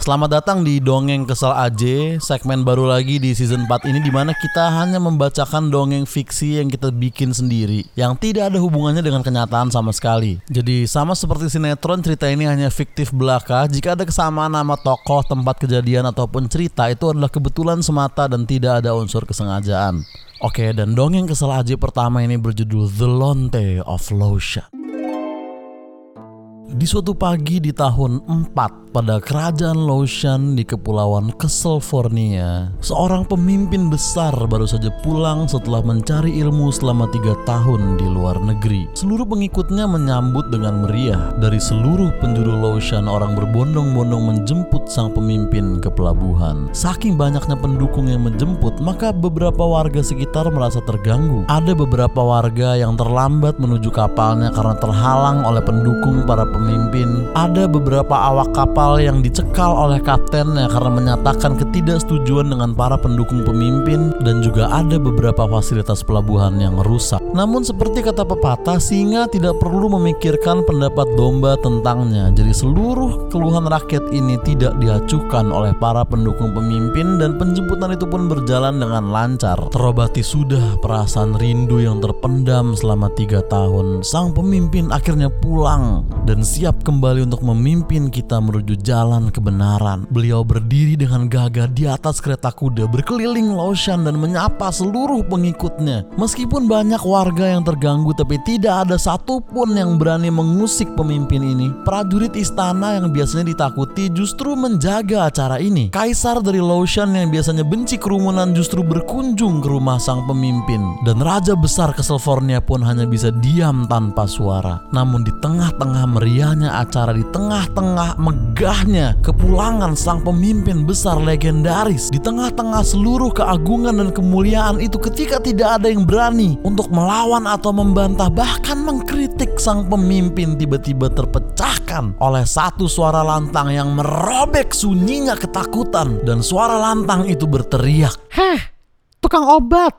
Selamat datang di Dongeng Kesal AJ, segmen baru lagi di season 4 ini di mana kita hanya membacakan dongeng fiksi yang kita bikin sendiri yang tidak ada hubungannya dengan kenyataan sama sekali. Jadi sama seperti sinetron, cerita ini hanya fiktif belaka. Jika ada kesamaan nama tokoh, tempat kejadian ataupun cerita itu adalah kebetulan semata dan tidak ada unsur kesengajaan. Oke, dan dongeng kesal AJ pertama ini berjudul The Lonte of Lotion. Di suatu pagi di tahun 4 pada kerajaan Loshan di kepulauan California, seorang pemimpin besar baru saja pulang setelah mencari ilmu selama tiga tahun di luar negeri. Seluruh pengikutnya menyambut dengan meriah. Dari seluruh penjuru Loshan, orang berbondong-bondong menjemput sang pemimpin ke pelabuhan. Saking banyaknya pendukung yang menjemput, maka beberapa warga sekitar merasa terganggu. Ada beberapa warga yang terlambat menuju kapalnya karena terhalang oleh pendukung para pemimpin. Ada beberapa awak kapal yang dicekal oleh kaptennya karena menyatakan ketidaksetujuan dengan para pendukung pemimpin dan juga ada beberapa fasilitas pelabuhan yang rusak. Namun seperti kata pepatah, singa tidak perlu memikirkan pendapat domba tentangnya. Jadi seluruh keluhan rakyat ini tidak diacuhkan oleh para pendukung pemimpin dan penjemputan itu pun berjalan dengan lancar. Terobati sudah perasaan rindu yang terpendam selama tiga tahun. Sang pemimpin akhirnya pulang dan siap kembali untuk memimpin kita menuju jalan kebenaran. Beliau berdiri dengan gagah di atas kereta kuda, berkeliling Loshan dan menyapa seluruh pengikutnya. Meskipun banyak warga yang terganggu, tapi tidak ada satupun yang berani mengusik pemimpin ini. Prajurit istana yang biasanya ditakuti justru menjaga acara ini. Kaisar dari Loshan yang biasanya benci kerumunan justru berkunjung ke rumah sang pemimpin. Dan Raja Besar California pun hanya bisa diam tanpa suara. Namun di tengah-tengah meriahnya acara di tengah-tengah megahnya kepulangan sang pemimpin besar legendaris di tengah-tengah seluruh keagungan dan kemuliaan itu ketika tidak ada yang berani untuk melawan atau membantah bahkan mengkritik sang pemimpin tiba-tiba terpecahkan oleh satu suara lantang yang merobek sunyinya ketakutan dan suara lantang itu berteriak Heh, tukang obat.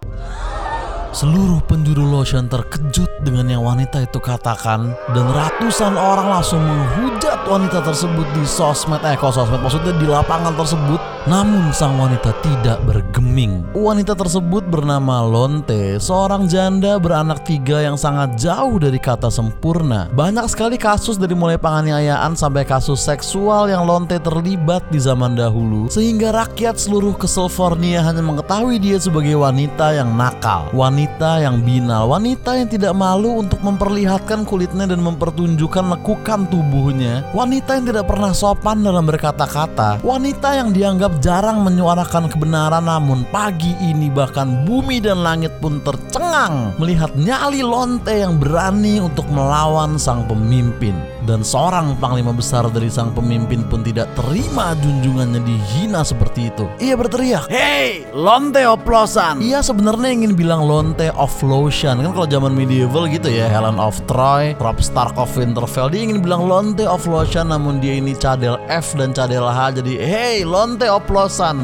Seluruh penjuru Loshan terkejut dengan yang wanita itu katakan dan ratusan orang langsung menghujat wanita tersebut di sosmed eh kok sosmed? Maksudnya di lapangan tersebut namun sang wanita tidak bergeming. Wanita tersebut bernama Lonte seorang janda beranak tiga yang sangat jauh dari kata sempurna. Banyak sekali kasus dari mulai penganiayaan sampai kasus seksual yang Lonte terlibat di zaman dahulu sehingga rakyat seluruh California hanya mengetahui dia sebagai wanita yang nakal. Wanita yang binal wanita yang tidak malu untuk memperlihatkan kulitnya dan mempertunjukkan lekukan tubuhnya. Wanita yang tidak pernah sopan dalam berkata-kata. Wanita yang dianggap jarang menyuarakan kebenaran namun pagi ini bahkan bumi dan langit pun tercengang melihat nyali lonte yang berani untuk melawan sang pemimpin dan seorang panglima besar dari sang pemimpin pun tidak terima junjungannya dihina seperti itu. Ia berteriak, "Hey, lonte oplosan!" Ia sebenarnya ingin bilang lonte of lotion kan kalau zaman medieval gitu ya, Helen of Troy, Rob Stark of Winterfell. Dia ingin bilang lonte of lotion namun dia ini cadel F dan cadel H jadi hey, lonte oplosan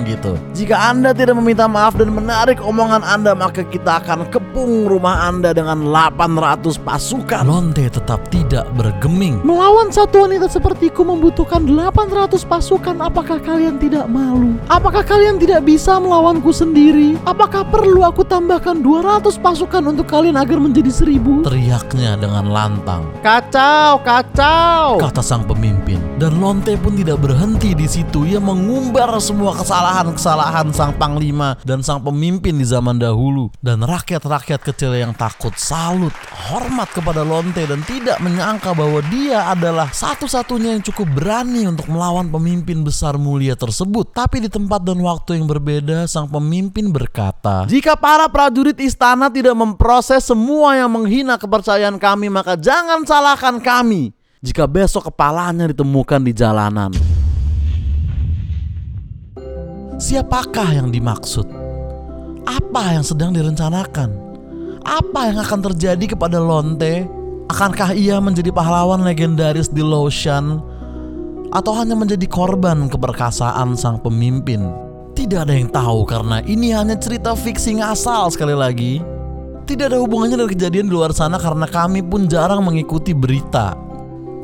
gitu. Jika Anda tidak meminta maaf dan menarik omongan Anda maka kita akan kepung rumah Anda dengan 800 pasukan. Lonte tetap tidak bergeming. Melawan satu wanita sepertiku membutuhkan 800 pasukan. Apakah kalian tidak malu? Apakah kalian tidak bisa melawanku sendiri? Apakah perlu aku tambahkan 200 pasukan untuk kalian agar menjadi seribu? Teriaknya dengan lantang. Kacau, kacau. kata sang pemimpin. Dan Lonte pun tidak berhenti di situ. Ia mengumbar semua kesalahan-kesalahan sang panglima dan sang pemimpin di zaman dahulu. Dan rakyat-rakyat kecil yang takut salut, hormat kepada Lonte dan tidak menyangka bahwa dia adalah satu-satunya yang cukup berani untuk melawan pemimpin besar mulia tersebut. Tapi di tempat dan waktu yang berbeda, sang pemimpin berkata, "Jika para prajurit istana tidak memproses semua yang menghina kepercayaan kami, maka jangan salahkan kami." jika besok kepalanya ditemukan di jalanan. Siapakah yang dimaksud? Apa yang sedang direncanakan? Apa yang akan terjadi kepada Lonte? Akankah ia menjadi pahlawan legendaris di Loshan? Atau hanya menjadi korban keperkasaan sang pemimpin? Tidak ada yang tahu karena ini hanya cerita fiksi ngasal sekali lagi. Tidak ada hubungannya dengan kejadian di luar sana karena kami pun jarang mengikuti berita.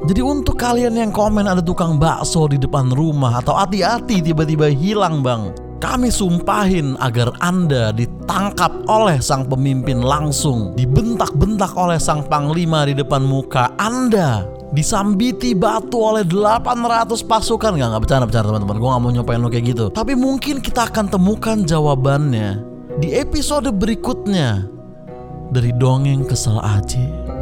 Jadi untuk kalian yang komen ada tukang bakso di depan rumah atau hati-hati tiba-tiba hilang bang. Kami sumpahin agar Anda ditangkap oleh sang pemimpin langsung, dibentak-bentak oleh sang panglima di depan muka Anda, disambiti batu oleh 800 pasukan. Nggak nggak bercanda bercanda teman-teman. Gue nggak mau nyopain lo kayak gitu. Tapi mungkin kita akan temukan jawabannya di episode berikutnya. Dari dongeng kesel aja